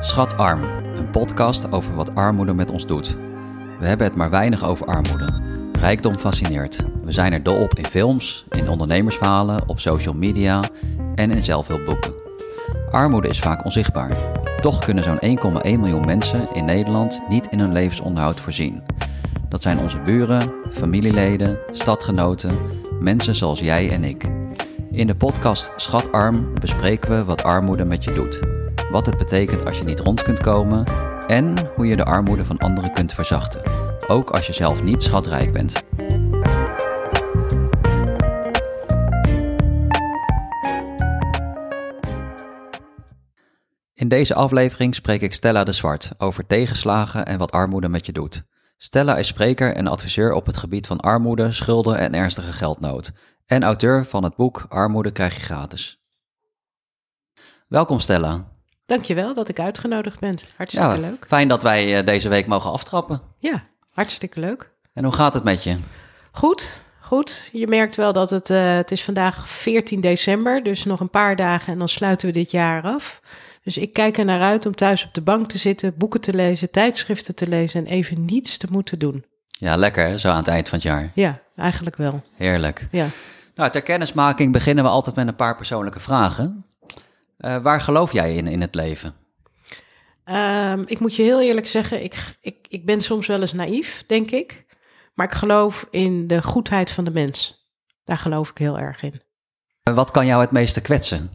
Schatarm, een podcast over wat armoede met ons doet. We hebben het maar weinig over armoede. Rijkdom fascineert. We zijn er dol op in films, in ondernemersverhalen, op social media en in zelfhulpboeken. Armoede is vaak onzichtbaar. Toch kunnen zo'n 1,1 miljoen mensen in Nederland niet in hun levensonderhoud voorzien. Dat zijn onze buren, familieleden, stadgenoten, mensen zoals jij en ik. In de podcast Schatarm bespreken we wat armoede met je doet. Wat het betekent als je niet rond kunt komen en hoe je de armoede van anderen kunt verzachten. Ook als je zelf niet schatrijk bent. In deze aflevering spreek ik Stella de Zwart over tegenslagen en wat armoede met je doet. Stella is spreker en adviseur op het gebied van armoede, schulden en ernstige geldnood. En auteur van het boek Armoede krijg je gratis. Welkom Stella. Dankjewel dat ik uitgenodigd ben. Hartstikke Ja, leuk. Fijn dat wij eh, deze week mogen aftrappen. Ja, hartstikke leuk. En hoe gaat het met je? Goed, goed. Je merkt wel dat het, eh, het is vandaag 14 december, dus nog een paar dagen en dan sluiten we dit jaar af. Dus ik kijk er naar uit om thuis op de bank te zitten, boeken te lezen, tijdschriften te lezen en even niets te moeten doen. Ja, lekker hè? zo aan het eind van het jaar. Ja, eigenlijk wel. Heerlijk. Ja. Nou, ter kennismaking beginnen we altijd met een paar persoonlijke vragen. Eh, waar geloof jij in in het leven? Ehm, ik moet je heel eerlijk zeggen, ik, ik, ik ben soms wel eens naïef, denk ik. Maar ik geloof in de goedheid van de mens. Daar geloof ik heel erg in. Eh, Wat kan jou het meeste kwetsen?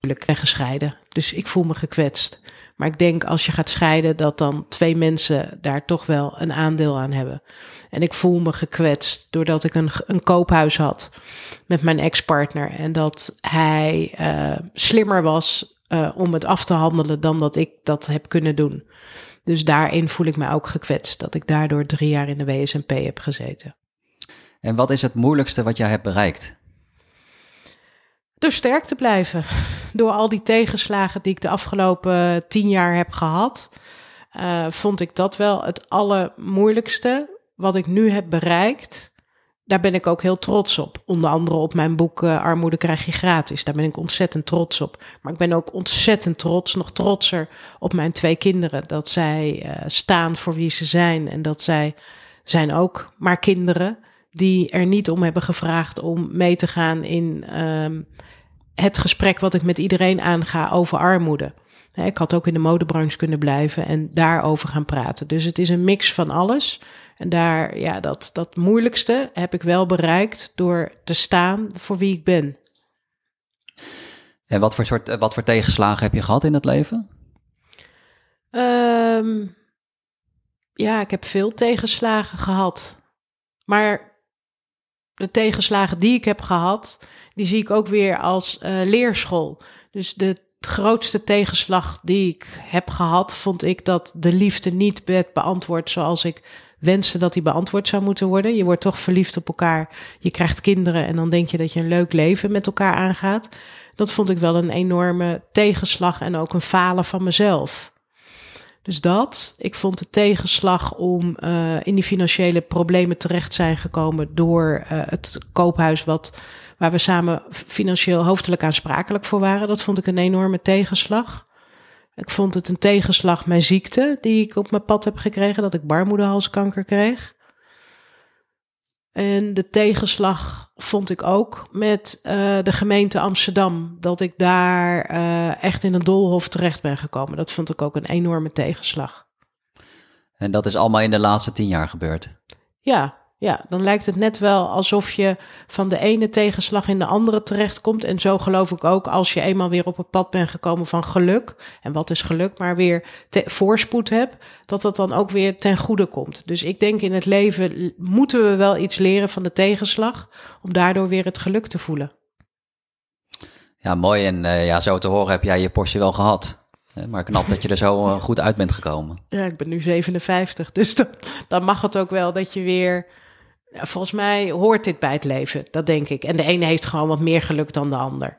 Ik ben gescheiden, dus ik voel me gekwetst. Maar ik denk als je gaat scheiden, dat dan twee mensen daar toch wel een aandeel aan hebben. En ik voel me gekwetst doordat ik een, een koophuis had met mijn ex-partner. En dat hij eh, slimmer was eh, om het af te handelen dan dat ik dat heb kunnen doen. Dus daarin voel ik me ook gekwetst. Dat ik daardoor drie jaar in de WSMP heb gezeten. En wat is het moeilijkste wat jij hebt bereikt? Door sterk te blijven. Door al die tegenslagen die ik de afgelopen tien jaar heb gehad, eh, vond ik dat wel het allermoeilijkste. Wat ik nu heb bereikt, daar ben ik ook heel trots op. Onder andere op mijn boek eh, Armoede krijg je gratis. Daar ben ik ontzettend trots op. Maar ik ben ook ontzettend trots, nog trotser op mijn twee kinderen. Dat zij eh, staan voor wie ze zijn. En dat zij zijn ook maar kinderen die er niet om hebben gevraagd om mee te gaan in ehm, het gesprek wat ik met iedereen aanga over armoede. Ik had ook in de modebranche kunnen blijven en daarover gaan praten. Dus het is een mix van alles. En daar, ja, dat, dat moeilijkste heb ik wel bereikt door te staan voor wie ik ben. En wat voor, soort, wat voor tegenslagen heb je gehad in het leven? Ehm, ja, ik heb veel tegenslagen gehad. Maar de tegenslagen die ik heb gehad, die zie ik ook weer als eh, leerschool. Dus de grootste tegenslag die ik heb gehad, vond ik dat de liefde niet werd beantwoord zoals ik wenste dat die beantwoord zou moeten worden. Je wordt toch verliefd op elkaar, je krijgt kinderen en dan denk je dat je een leuk leven met elkaar aangaat. Dat vond ik wel een enorme tegenslag en ook een falen van mezelf. Dus dat, ik vond de tegenslag om eh, in die financiële problemen terecht zijn gekomen door eh, het koophuis wat, waar we samen financieel hoofdelijk aansprakelijk voor waren. Dat vond ik een enorme tegenslag. Ik vond het een tegenslag mijn ziekte die ik op mijn pad heb gekregen, dat ik baarmoederhalskanker kreeg. En de tegenslag vond ik ook met eh, de gemeente Amsterdam. Dat ik daar eh, echt in een doolhof terecht ben gekomen. Dat vond ik ook een enorme tegenslag. En dat is allemaal in de laatste tien jaar gebeurd. Ja, ja, dan lijkt het net wel alsof je van de ene tegenslag in de andere terechtkomt. En zo geloof ik ook als je eenmaal weer op het pad bent gekomen van geluk. En wat is geluk, maar weer voorspoed hebt. Dat dat dan ook weer ten goede komt. Dus ik denk in het leven moeten we wel iets leren van de tegenslag. Om daardoor weer het geluk te voelen. Ja, mooi. En eh, ja, zo te horen heb jij je portie wel gehad. Eh, Maar knap dat je er zo eh, goed uit bent gekomen. Ja, ik ben nu 57, dus dan, dan mag het ook wel dat je weer... Ja, Volgens mij hoort dit bij het leven, dat denk ik. En de ene heeft gewoon wat meer geluk dan de ander.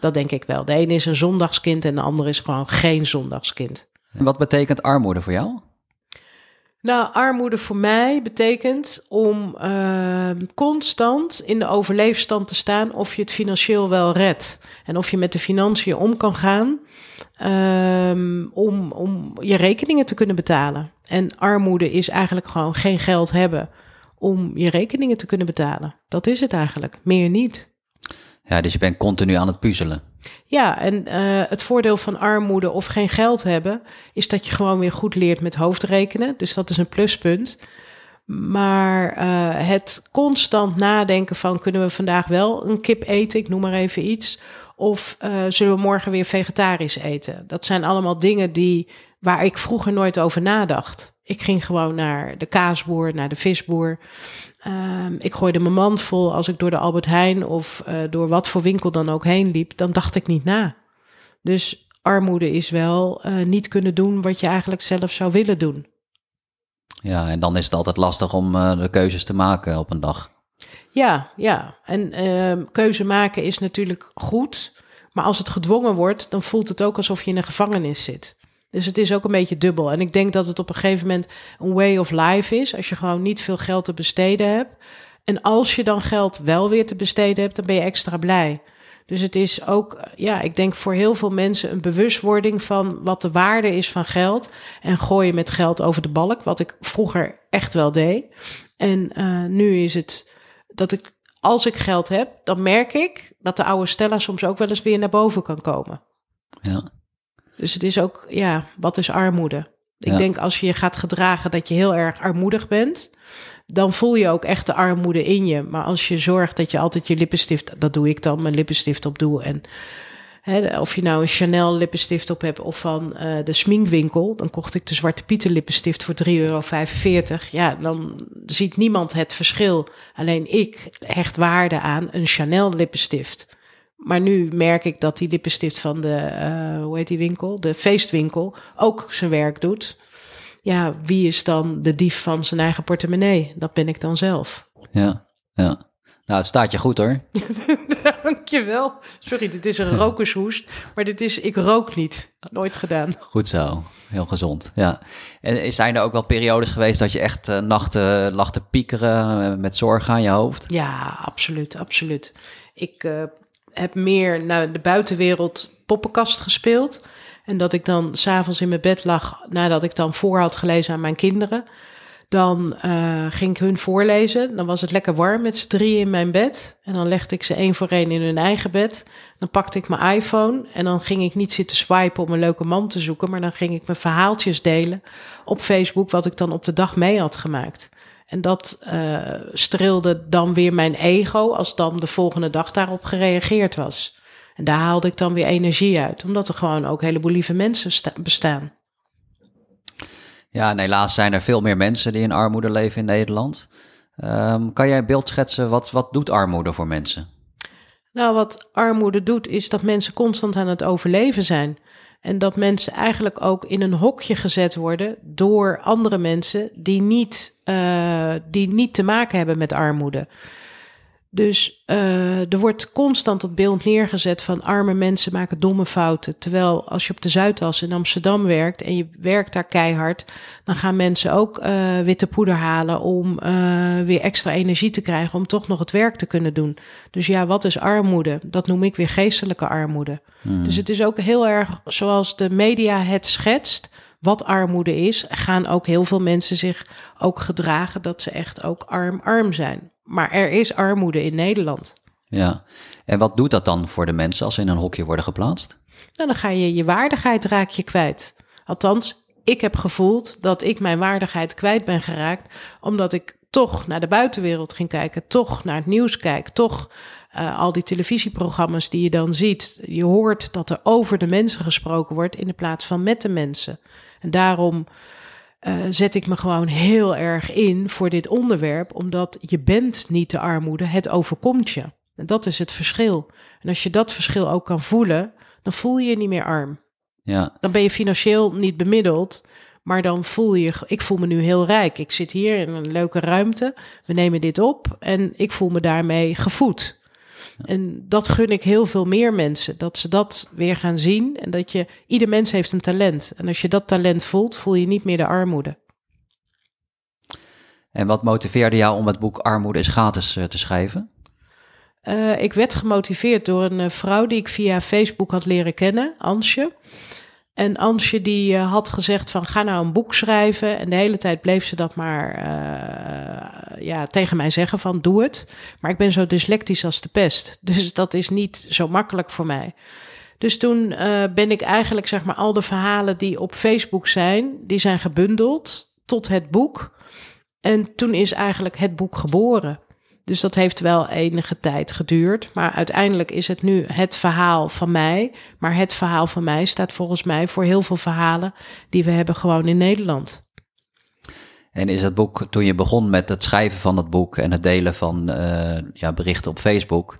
Dat denk ik wel. De ene is een zondagskind en de andere is gewoon geen zondagskind. En wat betekent armoede voor jou? Nou, armoede voor mij betekent om uh, constant in de overleefstand te staan of je het financieel wel redt. En of je met de financiën om kan gaan um, om, om je rekeningen te kunnen betalen. En armoede is eigenlijk gewoon geen geld hebben om je rekeningen te kunnen betalen. Dat is het eigenlijk, meer niet. Ja, dus je bent continu aan het puzzelen. Ja, en uh, het voordeel van armoede of geen geld hebben, is dat je gewoon weer goed leert met hoofdrekenen. Dus dat is een pluspunt. Maar uh, het constant nadenken van kunnen we vandaag wel een kip eten, ik noem maar even iets. Of uh, zullen we morgen weer vegetarisch eten? Dat zijn allemaal dingen die, waar ik vroeger nooit over nadacht. Ik ging gewoon naar de kaasboer, naar de visboer. Um, ik gooide mijn mand vol als ik door de Albert Heijn of uh, door wat voor winkel dan ook heen liep. Dan dacht ik niet na. Dus armoede is wel uh, niet kunnen doen wat je eigenlijk zelf zou willen doen. Ja, en dan is het altijd lastig om uh, de keuzes te maken op een dag. Ja, ja. En uh, keuze maken is natuurlijk goed. Maar als het gedwongen wordt, dan voelt het ook alsof je in een gevangenis zit. Dus het is ook een beetje dubbel. En ik denk dat het op een gegeven moment een way of life is. Als je gewoon niet veel geld te besteden hebt. En als je dan geld wel weer te besteden hebt, dan ben je extra blij. Dus het is ook, ja, ik denk voor heel veel mensen een bewustwording van wat de waarde is van geld. En gooien met geld over de balk, wat ik vroeger echt wel deed. En uh, nu is het dat ik, als ik geld heb, dan merk ik dat de oude Stella soms ook wel eens weer naar boven kan komen. Ja. Dus het is ook, ja, wat is armoede? Ik denk als je je gaat gedragen dat je heel erg armoedig bent, dan voel je ook echt de armoede in je. Maar als je zorgt dat je altijd je lippenstift, dat doe ik dan, mijn lippenstift op doe en Hè, of je nou een Chanel lippenstift op hebt of van uh, de sminkwinkel. Dan kocht ik de Zwarte Pieter lippenstift voor 3,45 euro. Ja, dan ziet niemand het verschil. Alleen ik hecht waarde aan een Chanel lippenstift. Maar nu merk ik dat die lippenstift van de, uh, hoe heet die winkel? De feestwinkel ook zijn werk doet. Ja, wie is dan de dief van zijn eigen portemonnee? Dat ben ik dan zelf. Ja, ja. Nou, het staat je goed hoor. Dankjewel. Sorry, dit is een rokershoest, maar dit is, ik rook niet. Nooit gedaan. Goed zo, heel gezond. Ja. En zijn er ook wel periodes geweest dat je echt uh, nachten lag te piekeren met zorgen aan je hoofd? Ja, absoluut, absoluut. Ik uh, heb meer naar de buitenwereld poppenkast gespeeld. En dat ik dan s'avonds in mijn bed lag nadat ik dan voor had gelezen aan mijn kinderen. Dan uh, ging ik hun voorlezen. Dan was het lekker warm met z'n drieën in mijn bed. En dan legde ik ze één voor één in hun eigen bed. Dan pakte ik mijn iPhone en dan ging ik niet zitten swipen om een leuke man te zoeken. Maar dan ging ik mijn verhaaltjes delen op Facebook, wat ik dan op de dag mee had gemaakt. En dat uh, streelde dan weer mijn ego als dan de volgende dag daarop gereageerd was. En daar haalde ik dan weer energie uit, omdat er gewoon ook een heleboel lieve mensen bestaan. Ja, en helaas zijn er veel meer mensen die in armoede leven in Nederland. Um, kan jij een beeld schetsen, wat, wat doet armoede voor mensen? Nou, wat armoede doet, is dat mensen constant aan het overleven zijn. En dat mensen eigenlijk ook in een hokje gezet worden door andere mensen die niet, uh, die niet te maken hebben met armoede. Dus uh, er wordt constant het beeld neergezet van arme mensen maken domme fouten. Terwijl als je op de Zuidas in Amsterdam werkt en je werkt daar keihard, dan gaan mensen ook uh, witte poeder halen om uh, weer extra energie te krijgen om toch nog het werk te kunnen doen. Dus ja, wat is armoede? Dat noem ik weer geestelijke armoede. Hmm. Dus het is ook heel erg zoals de media het schetst. Wat armoede is, gaan ook heel veel mensen zich ook gedragen dat ze echt ook arm-arm zijn. Maar er is armoede in Nederland. Ja, en wat doet dat dan voor de mensen als ze in een hokje worden geplaatst? Nou, dan ga je je waardigheid raak je kwijt. Althans, ik heb gevoeld dat ik mijn waardigheid kwijt ben geraakt, omdat ik toch naar de buitenwereld ging kijken, toch naar het nieuws kijk, toch uh, al die televisieprogramma's die je dan ziet. Je hoort dat er over de mensen gesproken wordt in de plaats van met de mensen. En daarom uh, zet ik me gewoon heel erg in voor dit onderwerp, omdat je bent niet de armoede, het overkomt je. En dat is het verschil. En als je dat verschil ook kan voelen, dan voel je je niet meer arm. Ja. Dan ben je financieel niet bemiddeld, maar dan voel je, ik voel me nu heel rijk. Ik zit hier in een leuke ruimte, we nemen dit op en ik voel me daarmee gevoed. En dat gun ik heel veel meer mensen. Dat ze dat weer gaan zien. En dat je, ieder mens heeft een talent. En als je dat talent voelt, voel je niet meer de armoede. En wat motiveerde jou om het boek Armoede is gratis te schrijven? Uh, ik werd gemotiveerd door een vrouw die ik via Facebook had leren kennen, Ansje. En Ansje die uh, had gezegd van ga nou een boek schrijven. En de hele tijd bleef ze dat maar uh, ja, tegen mij zeggen van doe het. Maar ik ben zo dyslectisch als de pest. Dus dat is niet zo makkelijk voor mij. Dus toen uh, ben ik eigenlijk zeg maar al de verhalen die op Facebook zijn, die zijn gebundeld tot het boek. En toen is eigenlijk het boek geboren. Dus dat heeft wel enige tijd geduurd. Maar uiteindelijk is het nu het verhaal van mij. Maar het verhaal van mij staat volgens mij voor heel veel verhalen die we hebben gewoon in Nederland. En is het boek, toen je begon met het schrijven van het boek en het delen van uh, ja, berichten op Facebook,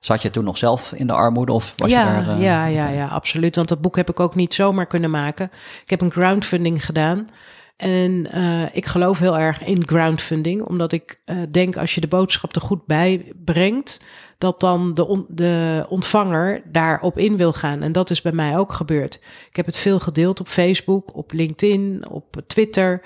zat je toen nog zelf in de armoede of was ja, je daar? Uh, ja, ja, ja, absoluut. Want dat boek heb ik ook niet zomaar kunnen maken. Ik heb een crowdfunding gedaan. En uh, ik geloof heel erg in groundfunding, omdat ik uh, denk als je de boodschap er goed bij brengt, dat dan de, de ontvanger daarop in wil gaan. En dat is bij mij ook gebeurd. Ik heb het veel gedeeld op Facebook, op LinkedIn, op Twitter.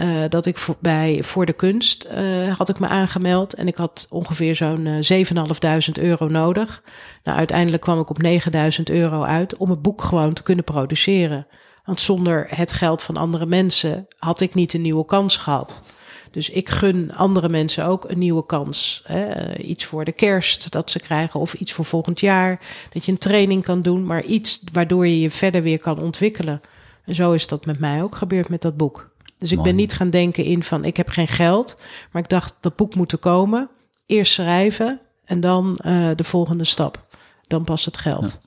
Uh, dat ik voor, bij Voor de Kunst had ik me aangemeld en ik had ongeveer zo'n 7.500 euro nodig. Nou, uiteindelijk kwam ik op 9.000 euro uit om het boek gewoon te kunnen produceren. Want zonder het geld van andere mensen had ik niet een nieuwe kans gehad. Dus ik gun andere mensen ook een nieuwe kans. Hè? Iets voor de kerst dat ze krijgen of iets voor volgend jaar. Dat je een training kan doen, maar iets waardoor je je verder weer kan ontwikkelen. En zo is dat met mij ook gebeurd met dat boek. Dus ik ben niet gaan denken in van ik heb geen geld, maar ik dacht dat boek moet er komen. Eerst schrijven en dan uh, de volgende stap. Dan pas het geld. Ja.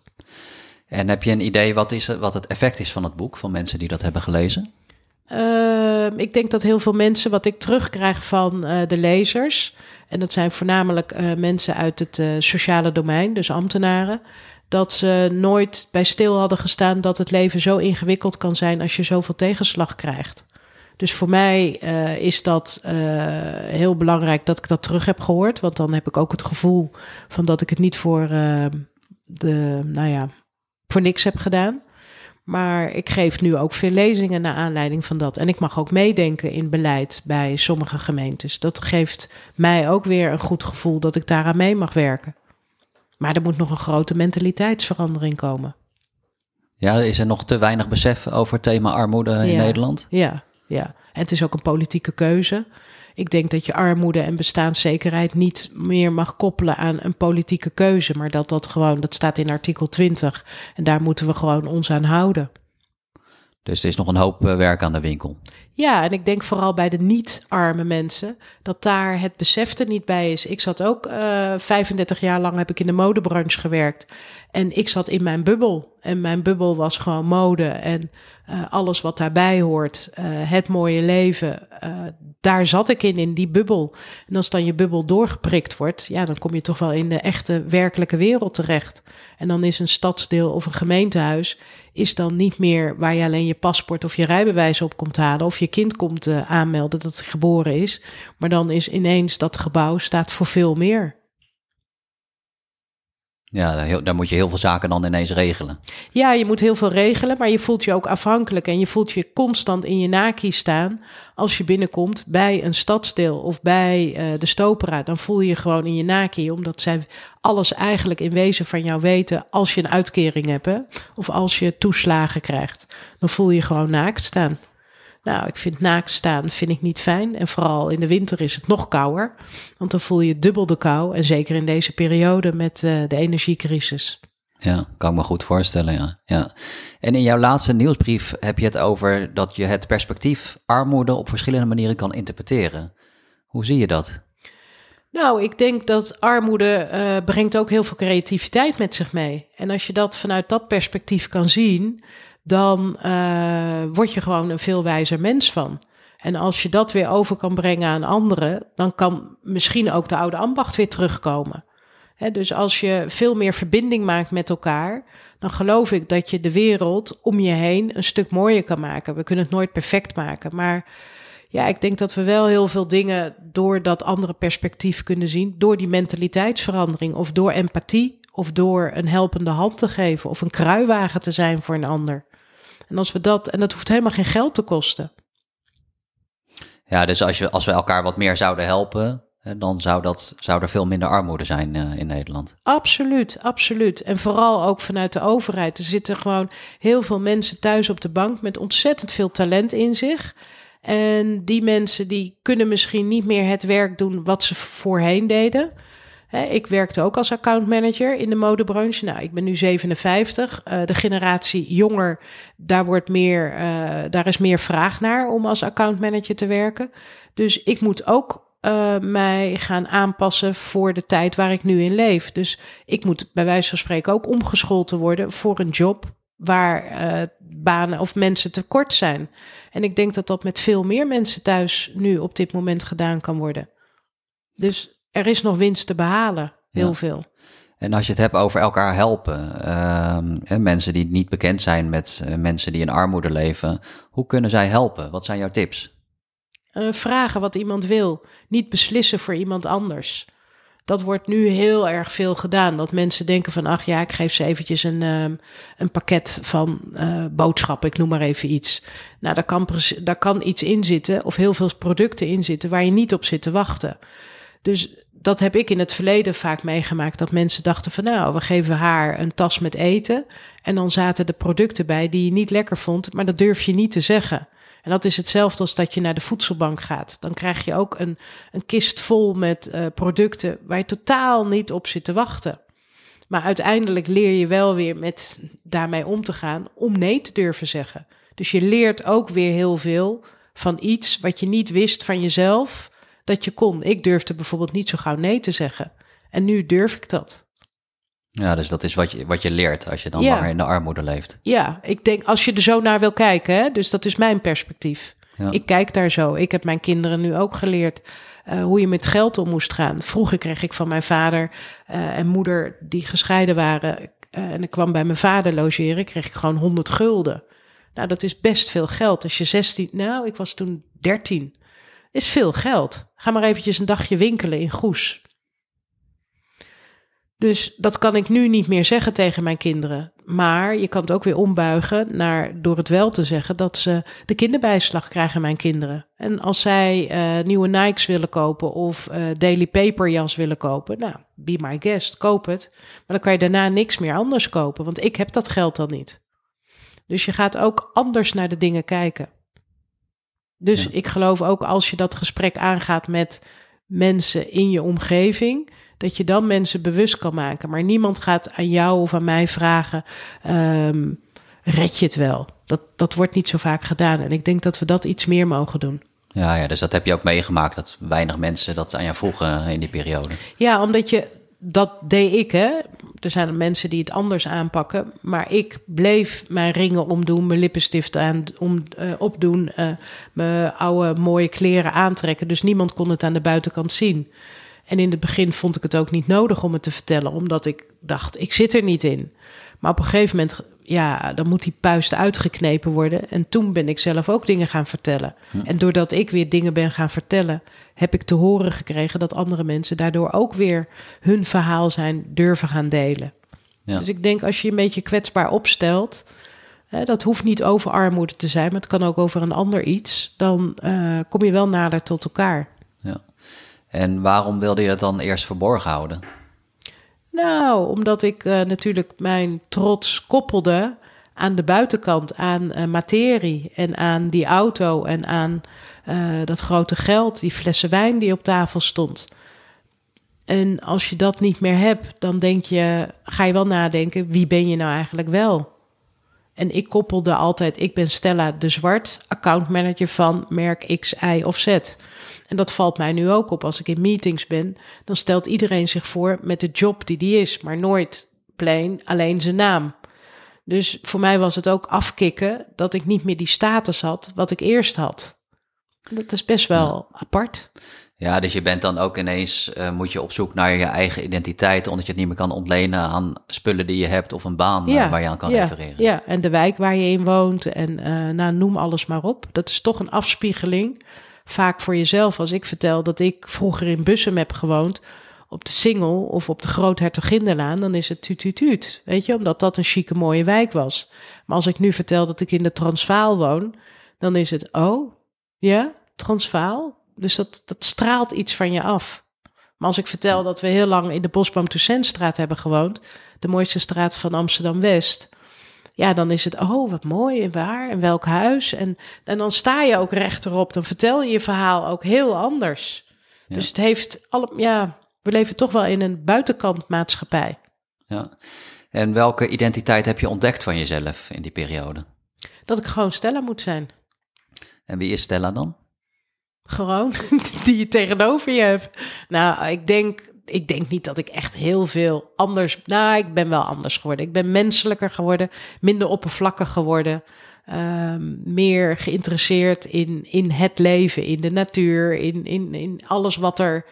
En heb je een idee wat, is, wat het effect is van het boek, van mensen die dat hebben gelezen? Uh, ik denk dat heel veel mensen, wat ik terugkrijg van uh, de lezers, en dat zijn voornamelijk uh, mensen uit het sociale domein, dus ambtenaren, dat ze nooit bij stil hadden gestaan dat het leven zo ingewikkeld kan zijn als je zoveel tegenslag krijgt. Dus voor mij is dat heel belangrijk dat ik dat terug heb gehoord. Want dan heb ik ook het gevoel van dat ik het niet voor uh, de, nou ja, voor niks heb gedaan. Maar ik geef nu ook veel lezingen naar aanleiding van dat. En ik mag ook meedenken in beleid bij sommige gemeentes. Dat geeft mij ook weer een goed gevoel dat ik daaraan mee mag werken. Maar er moet nog een grote mentaliteitsverandering komen. Ja, is er nog te weinig besef over het thema armoede in ja, Nederland? Ja, ja. En het is ook een politieke keuze. Ik denk dat je armoede en bestaanszekerheid niet meer mag koppelen aan een politieke keuze, maar dat dat gewoon, dat staat in artikel 20 en daar moeten we gewoon ons aan houden. Dus er is nog een hoop werk aan de winkel. Ja, en ik denk vooral bij de niet-arme mensen dat daar het besef er niet bij is. Ik zat ook uh, 35 jaar lang heb ik in de modebranche gewerkt. En ik zat in mijn bubbel. En mijn bubbel was gewoon mode en uh, alles wat daarbij hoort. Uh, het mooie leven. Daar zat ik in, in die bubbel. En als dan je bubbel doorgeprikt wordt, ja, dan kom je toch wel in de echte werkelijke wereld terecht. En dan is een stadsdeel of een gemeentehuis is dan niet meer waar je alleen je paspoort of je rijbewijs op komt halen of je kind komt aanmelden dat het geboren is. Maar dan is ineens dat gebouw staat voor veel meer. Ja, daar moet je heel veel zaken dan ineens regelen. Ja, je moet heel veel regelen, maar je voelt je ook afhankelijk en je voelt je constant in je naki staan als je binnenkomt bij een stadsdeel of bij uh, de stopera. Dan voel je je gewoon in je naki, omdat zij alles eigenlijk in wezen van jou weten als je een uitkering hebt hè? of als je toeslagen krijgt. Dan voel je je gewoon naakt staan. Nou, ik vind naakt staan vind ik niet fijn. En vooral in de winter is het nog kouder. Want dan voel je dubbel de kou. En zeker in deze periode met uh, de energiecrisis. Ja, kan ik me goed voorstellen, ja. ja. En in jouw laatste nieuwsbrief heb je het over dat je het perspectief armoede op verschillende manieren kan interpreteren. Hoe zie je dat? Nou, ik denk dat armoede uh, brengt ook heel veel creativiteit met zich mee. En als je dat vanuit dat perspectief kan zien, dan uh, word je gewoon een veel wijzer mens van. En als je dat weer over kan brengen aan anderen, dan kan misschien ook de oude ambacht weer terugkomen. Dus als je veel meer verbinding maakt met elkaar, dan geloof ik dat je de wereld om je heen een stuk mooier kan maken. We kunnen het nooit perfect maken, maar ja, ik denk dat we wel heel veel dingen door dat andere perspectief kunnen zien, door die mentaliteitsverandering of door empathie of door een helpende hand te geven of een kruiwagen te zijn voor een ander. En als we dat, en dat hoeft helemaal geen geld te kosten. Ja, dus als, je, als we elkaar wat meer zouden helpen, dan zou, dat, zou er veel minder armoede zijn uh, in Nederland. Absoluut, absoluut. En vooral ook vanuit de overheid. Er zitten gewoon heel veel mensen thuis op de bank met ontzettend veel talent in zich. En die mensen die kunnen misschien niet meer het werk doen wat ze voorheen deden. Ik werkte ook als accountmanager in de modebranche. Nou, ik ben nu 57. Uh, de generatie jonger, daar, wordt meer, uh, daar is meer vraag naar om als accountmanager te werken. Dus ik moet ook uh, mij gaan aanpassen voor de tijd waar ik nu in leef. Dus ik moet bij wijze van spreken ook omgeschoold te worden voor een job waar banen of mensen tekort zijn. En ik denk dat dat met veel meer mensen thuis nu op dit moment gedaan kan worden. Dus er is nog winst te behalen, heel veel. En als je het hebt over elkaar helpen, uh, mensen die niet bekend zijn met uh, mensen die in armoede leven, hoe kunnen zij helpen? Wat zijn jouw tips? Uh, vragen wat iemand wil, niet beslissen voor iemand anders dat wordt nu heel erg veel gedaan. Dat mensen denken van, ach ja, ik geef ze eventjes een, um, een pakket van uh, boodschappen, ik noem maar even iets. Nou, daar kan, daar kan iets in zitten, of heel veel producten in zitten, waar je niet op zit te wachten. Dus dat heb ik in het verleden vaak meegemaakt. Dat mensen dachten van, nou, we geven haar een tas met eten. En dan zaten de producten bij die je niet lekker vond, maar dat durf je niet te zeggen. En dat is hetzelfde als dat je naar de voedselbank gaat. Dan krijg je ook een, een kist vol met uh, producten waar je totaal niet op zit te wachten. Maar uiteindelijk leer je wel weer met daarmee om te gaan om nee te durven zeggen. Dus je leert ook weer heel veel van iets wat je niet wist van jezelf dat je kon. Ik durfde bijvoorbeeld niet zo gauw nee te zeggen. En nu durf ik dat. Ja, dus dat is wat je, wat je leert als je dan langer in de armoede leeft. Ja, ik denk als je er zo naar wil kijken, hè, dus dat is mijn perspectief. Ja. Ik kijk daar zo. Ik heb mijn kinderen nu ook geleerd uh, hoe je met geld om moest gaan. Vroeger kreeg ik van mijn vader uh, en moeder, die gescheiden waren, uh, en ik kwam bij mijn vader logeren, kreeg ik gewoon 100 gulden. Nou, dat is best veel geld. Als je 16, nou, ik was toen 13, is veel geld. Ga maar eventjes een dagje winkelen in Goes. Dus dat kan ik nu niet meer zeggen tegen mijn kinderen. Maar je kan het ook weer ombuigen naar door het wel te zeggen dat ze de kinderbijslag krijgen, mijn kinderen. En als zij uh, nieuwe Nikes willen kopen of uh, Daily Paper jas willen kopen, nou, be my guest, koop het. Maar dan kan je daarna niks meer anders kopen, want ik heb dat geld dan niet. Dus je gaat ook anders naar de dingen kijken. Dus ja. ik geloof ook als je dat gesprek aangaat met mensen in je omgeving dat je dan mensen bewust kan maken. Maar niemand gaat aan jou of aan mij vragen: um, red je het wel? Dat, dat wordt niet zo vaak gedaan. En ik denk dat we dat iets meer mogen doen. Ja, ja, dus dat heb je ook meegemaakt, dat weinig mensen dat aan jou vroegen in die periode. Ja, omdat je, dat deed ik, hè. Er zijn mensen die het anders aanpakken, maar ik bleef mijn ringen omdoen, mijn lippenstift aan, om, uh, opdoen, uh, mijn oude mooie kleren aantrekken. Dus niemand kon het aan de buitenkant zien. En in het begin vond ik het ook niet nodig om het te vertellen, omdat ik dacht, ik zit er niet in. Maar op een gegeven moment, ja, dan moet die puist uitgeknepen worden. En toen ben ik zelf ook dingen gaan vertellen. Hm. En doordat ik weer dingen ben gaan vertellen, heb ik te horen gekregen dat andere mensen daardoor ook weer hun verhaal zijn durven gaan delen. Ja. Dus ik denk als je je een beetje kwetsbaar opstelt, hè, dat hoeft niet over armoede te zijn, maar het kan ook over een ander iets, dan uh, kom je wel nader tot elkaar. En waarom wilde je dat dan eerst verborgen houden? Nou, omdat ik uh, natuurlijk mijn trots koppelde aan de buitenkant, aan uh, materie en aan die auto en aan uh, dat grote geld, die flessen wijn die op tafel stond. En als je dat niet meer hebt, dan denk je, ga je wel nadenken, wie ben je nou eigenlijk wel? En ik koppelde altijd, ik ben Stella de Zwart, accountmanager van merk X, Y of Z. En dat valt mij nu ook op als ik in meetings ben. Dan stelt iedereen zich voor met de job die die is, maar nooit plain alleen zijn naam. Dus voor mij was het ook afkicken dat ik niet meer die status had wat ik eerst had. Dat is best wel apart. Ja, dus je bent dan ook ineens, uh, moet je op zoek naar je eigen identiteit, omdat je het niet meer kan ontlenen aan spullen die je hebt of een baan ja, uh, waar je aan kan ja, refereren. Ja, en de wijk waar je in woont en uh, nou, noem alles maar op. Dat is toch een afspiegeling, vaak voor jezelf. Als ik vertel dat ik vroeger in Bussum heb gewoond, op de Singel of op de Groothertoginderlaan, dan is het tuut, weet je, omdat dat een chique mooie wijk was. Maar als ik nu vertel dat ik in de Transvaal woon, dan is het, oh, ja, Transvaal. Dus dat, dat straalt iets van je af. Maar als ik vertel dat we heel lang in de Bosboom Toussaintstraat hebben gewoond, de mooiste straat van Amsterdam-West, ja, dan is het, oh, wat mooi en waar en welk huis. En, en dan sta je ook rechterop, dan vertel je je verhaal ook heel anders. Dus het heeft alle, ja, we leven toch wel in een buitenkant maatschappij. Ja. En welke identiteit heb je ontdekt van jezelf in die periode? Dat ik gewoon Stella moet zijn. En wie is Stella dan? Gewoon die je tegenover je hebt. Nou, ik denk, ik denk niet dat ik echt heel veel anders. Nou, ik ben wel anders geworden. Ik ben menselijker geworden, minder oppervlakkig geworden. Ehm, meer geïnteresseerd in, in het leven, in de natuur, in, in, in alles wat er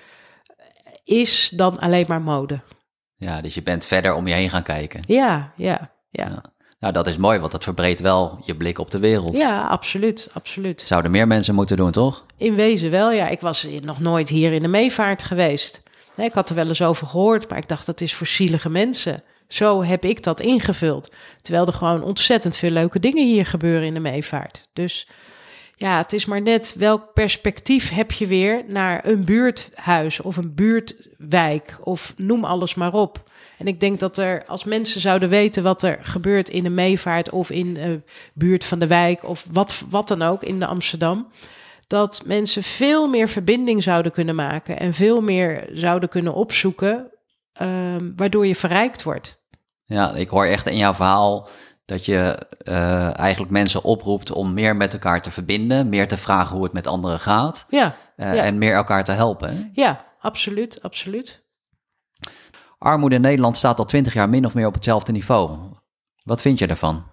is dan alleen maar mode. Ja, dus je bent verder om je heen gaan kijken. Ja, ja, ja. ja. Nou, dat is mooi, want dat verbreedt wel je blik op de wereld. Ja, absoluut, absoluut. Zouden meer mensen moeten doen, toch? In wezen wel, ja. Ik was nog nooit hier in de meevaart geweest. Ik had er wel eens over gehoord, maar ik dacht dat is voor zielige mensen. Zo heb ik dat ingevuld. Terwijl er gewoon ontzettend veel leuke dingen hier gebeuren in de meevaart. Dus ja, het is maar net welk perspectief heb je weer naar een buurthuis of een buurtwijk of noem alles maar op. En ik denk dat er, als mensen zouden weten wat er gebeurt in de meevaart of in de buurt van de wijk of wat, wat dan ook in de Amsterdam, dat mensen veel meer verbinding zouden kunnen maken en veel meer zouden kunnen opzoeken, um, waardoor je verrijkt wordt. Ja, ik hoor echt in jouw verhaal dat je uh, eigenlijk mensen oproept om meer met elkaar te verbinden, meer te vragen hoe het met anderen gaat ja, uh, ja. en meer elkaar te helpen. Ja, absoluut, absoluut. Armoede in Nederland staat al twintig jaar min of meer op hetzelfde niveau. Wat vind je ervan?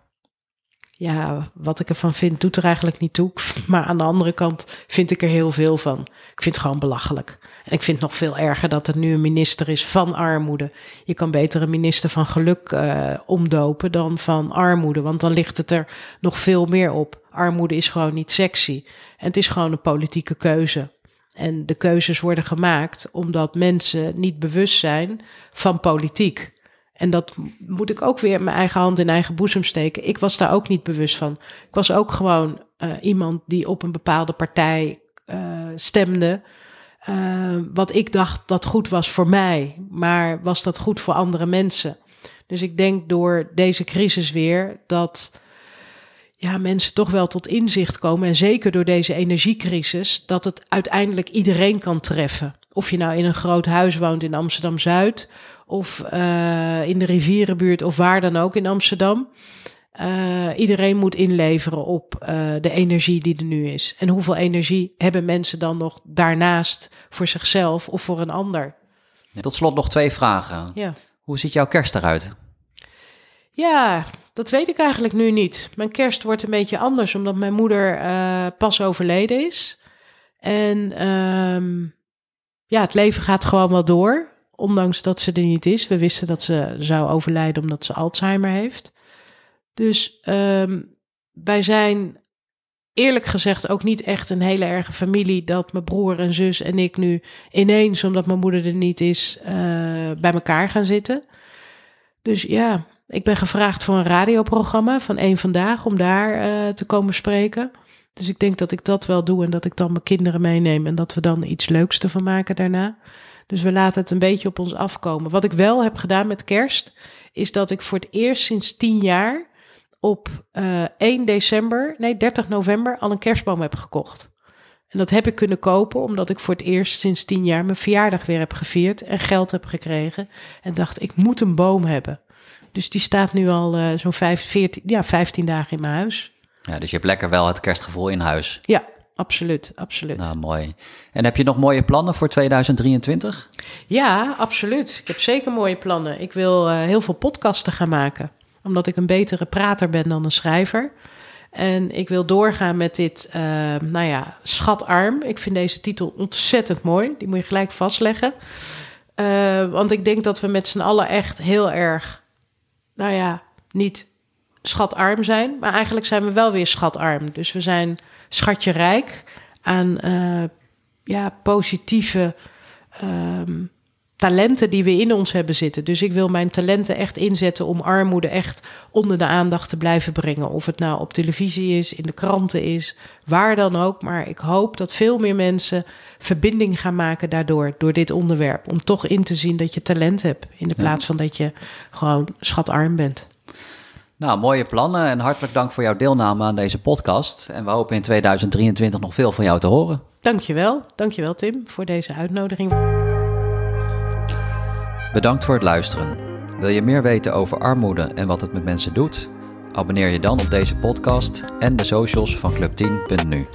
Ja, wat ik ervan vind, doet er eigenlijk niet toe. Maar aan de andere kant vind ik er heel veel van. Ik vind het gewoon belachelijk. En ik vind het nog veel erger dat er nu een minister is van armoede. Je kan beter een minister van geluk uh, omdopen dan van armoede, want dan ligt het er nog veel meer op. Armoede is gewoon niet sexy. En het is gewoon een politieke keuze. En de keuzes worden gemaakt omdat mensen niet bewust zijn van politiek. En dat moet ik ook weer mijn eigen hand in eigen boezem steken. Ik was daar ook niet bewust van. Ik was ook gewoon uh, iemand die op een bepaalde partij uh, stemde. Uh, wat ik dacht dat goed was voor mij, maar was dat goed voor andere mensen? Dus ik denk door deze crisis weer dat ja, mensen toch wel tot inzicht komen. En zeker door deze energiecrisis, dat het uiteindelijk iedereen kan treffen. Of je nou in een groot huis woont in Amsterdam Zuid, of uh, in de rivierenbuurt, of waar dan ook in Amsterdam. Uh, iedereen moet inleveren op uh, de energie die er nu is. En hoeveel energie hebben mensen dan nog daarnaast voor zichzelf of voor een ander? Tot slot nog twee vragen. Ja. Hoe ziet jouw kerst eruit? Ja, dat weet ik eigenlijk nu niet. Mijn kerst wordt een beetje anders, omdat mijn moeder uh, pas overleden is. En um, ja, het leven gaat gewoon wel door, ondanks dat ze er niet is. We wisten dat ze zou overlijden omdat ze Alzheimer heeft. Dus um, wij zijn eerlijk gezegd ook niet echt een hele erge familie dat mijn broer en zus en ik nu ineens, omdat mijn moeder er niet is, uh, bij elkaar gaan zitten. Dus ja, ik ben gevraagd voor een radioprogramma van één vandaag om daar uh, te komen spreken. Dus ik denk dat ik dat wel doe en dat ik dan mijn kinderen meeneem en dat we dan iets leuks ervan maken daarna. Dus we laten het een beetje op ons afkomen. Wat ik wel heb gedaan met kerst, is dat ik voor het eerst sinds tien jaar op uh, 1 december, nee 30 november, al een kerstboom heb gekocht. En dat heb ik kunnen kopen omdat ik voor het eerst sinds tien jaar mijn verjaardag weer heb gevierd en geld heb gekregen. En dacht, ik moet een boom hebben. Dus die staat nu al uh, zo'n 15, ja, 15 dagen in mijn huis. Ja, dus je hebt lekker wel het kerstgevoel in huis. Ja, absoluut, absoluut. Nou, mooi. En heb je nog mooie plannen voor 2023? Ja, absoluut. Ik heb zeker mooie plannen. Ik wil uh, heel veel podcasten gaan maken, omdat ik een betere prater ben dan een schrijver. En ik wil doorgaan met dit, uh, nou ja, schatarm. Ik vind deze titel ontzettend mooi. Die moet je gelijk vastleggen. Uh, want ik denk dat we met z'n allen echt heel erg, nou ja, niet schatarm zijn. Maar eigenlijk zijn we wel weer schatarm. Dus we zijn schatje rijk aan uh, ja, positieve um, talenten die we in ons hebben zitten. Dus ik wil mijn talenten echt inzetten om armoede echt onder de aandacht te blijven brengen. Of het nou op televisie is, in de kranten is, waar dan ook. Maar ik hoop dat veel meer mensen verbinding gaan maken daardoor, door dit onderwerp. Om toch in te zien dat je talent hebt, in de plaats van dat je gewoon schatarm bent. Nou, mooie plannen en hartelijk dank voor jouw deelname aan deze podcast. En we hopen in 2023 nog veel van jou te horen. Dankjewel, dankjewel Tim voor deze uitnodiging. Bedankt voor het luisteren. Wil je meer weten over armoede en wat het met mensen doet? Abonneer je dan op deze podcast en de socials van Club10.nu.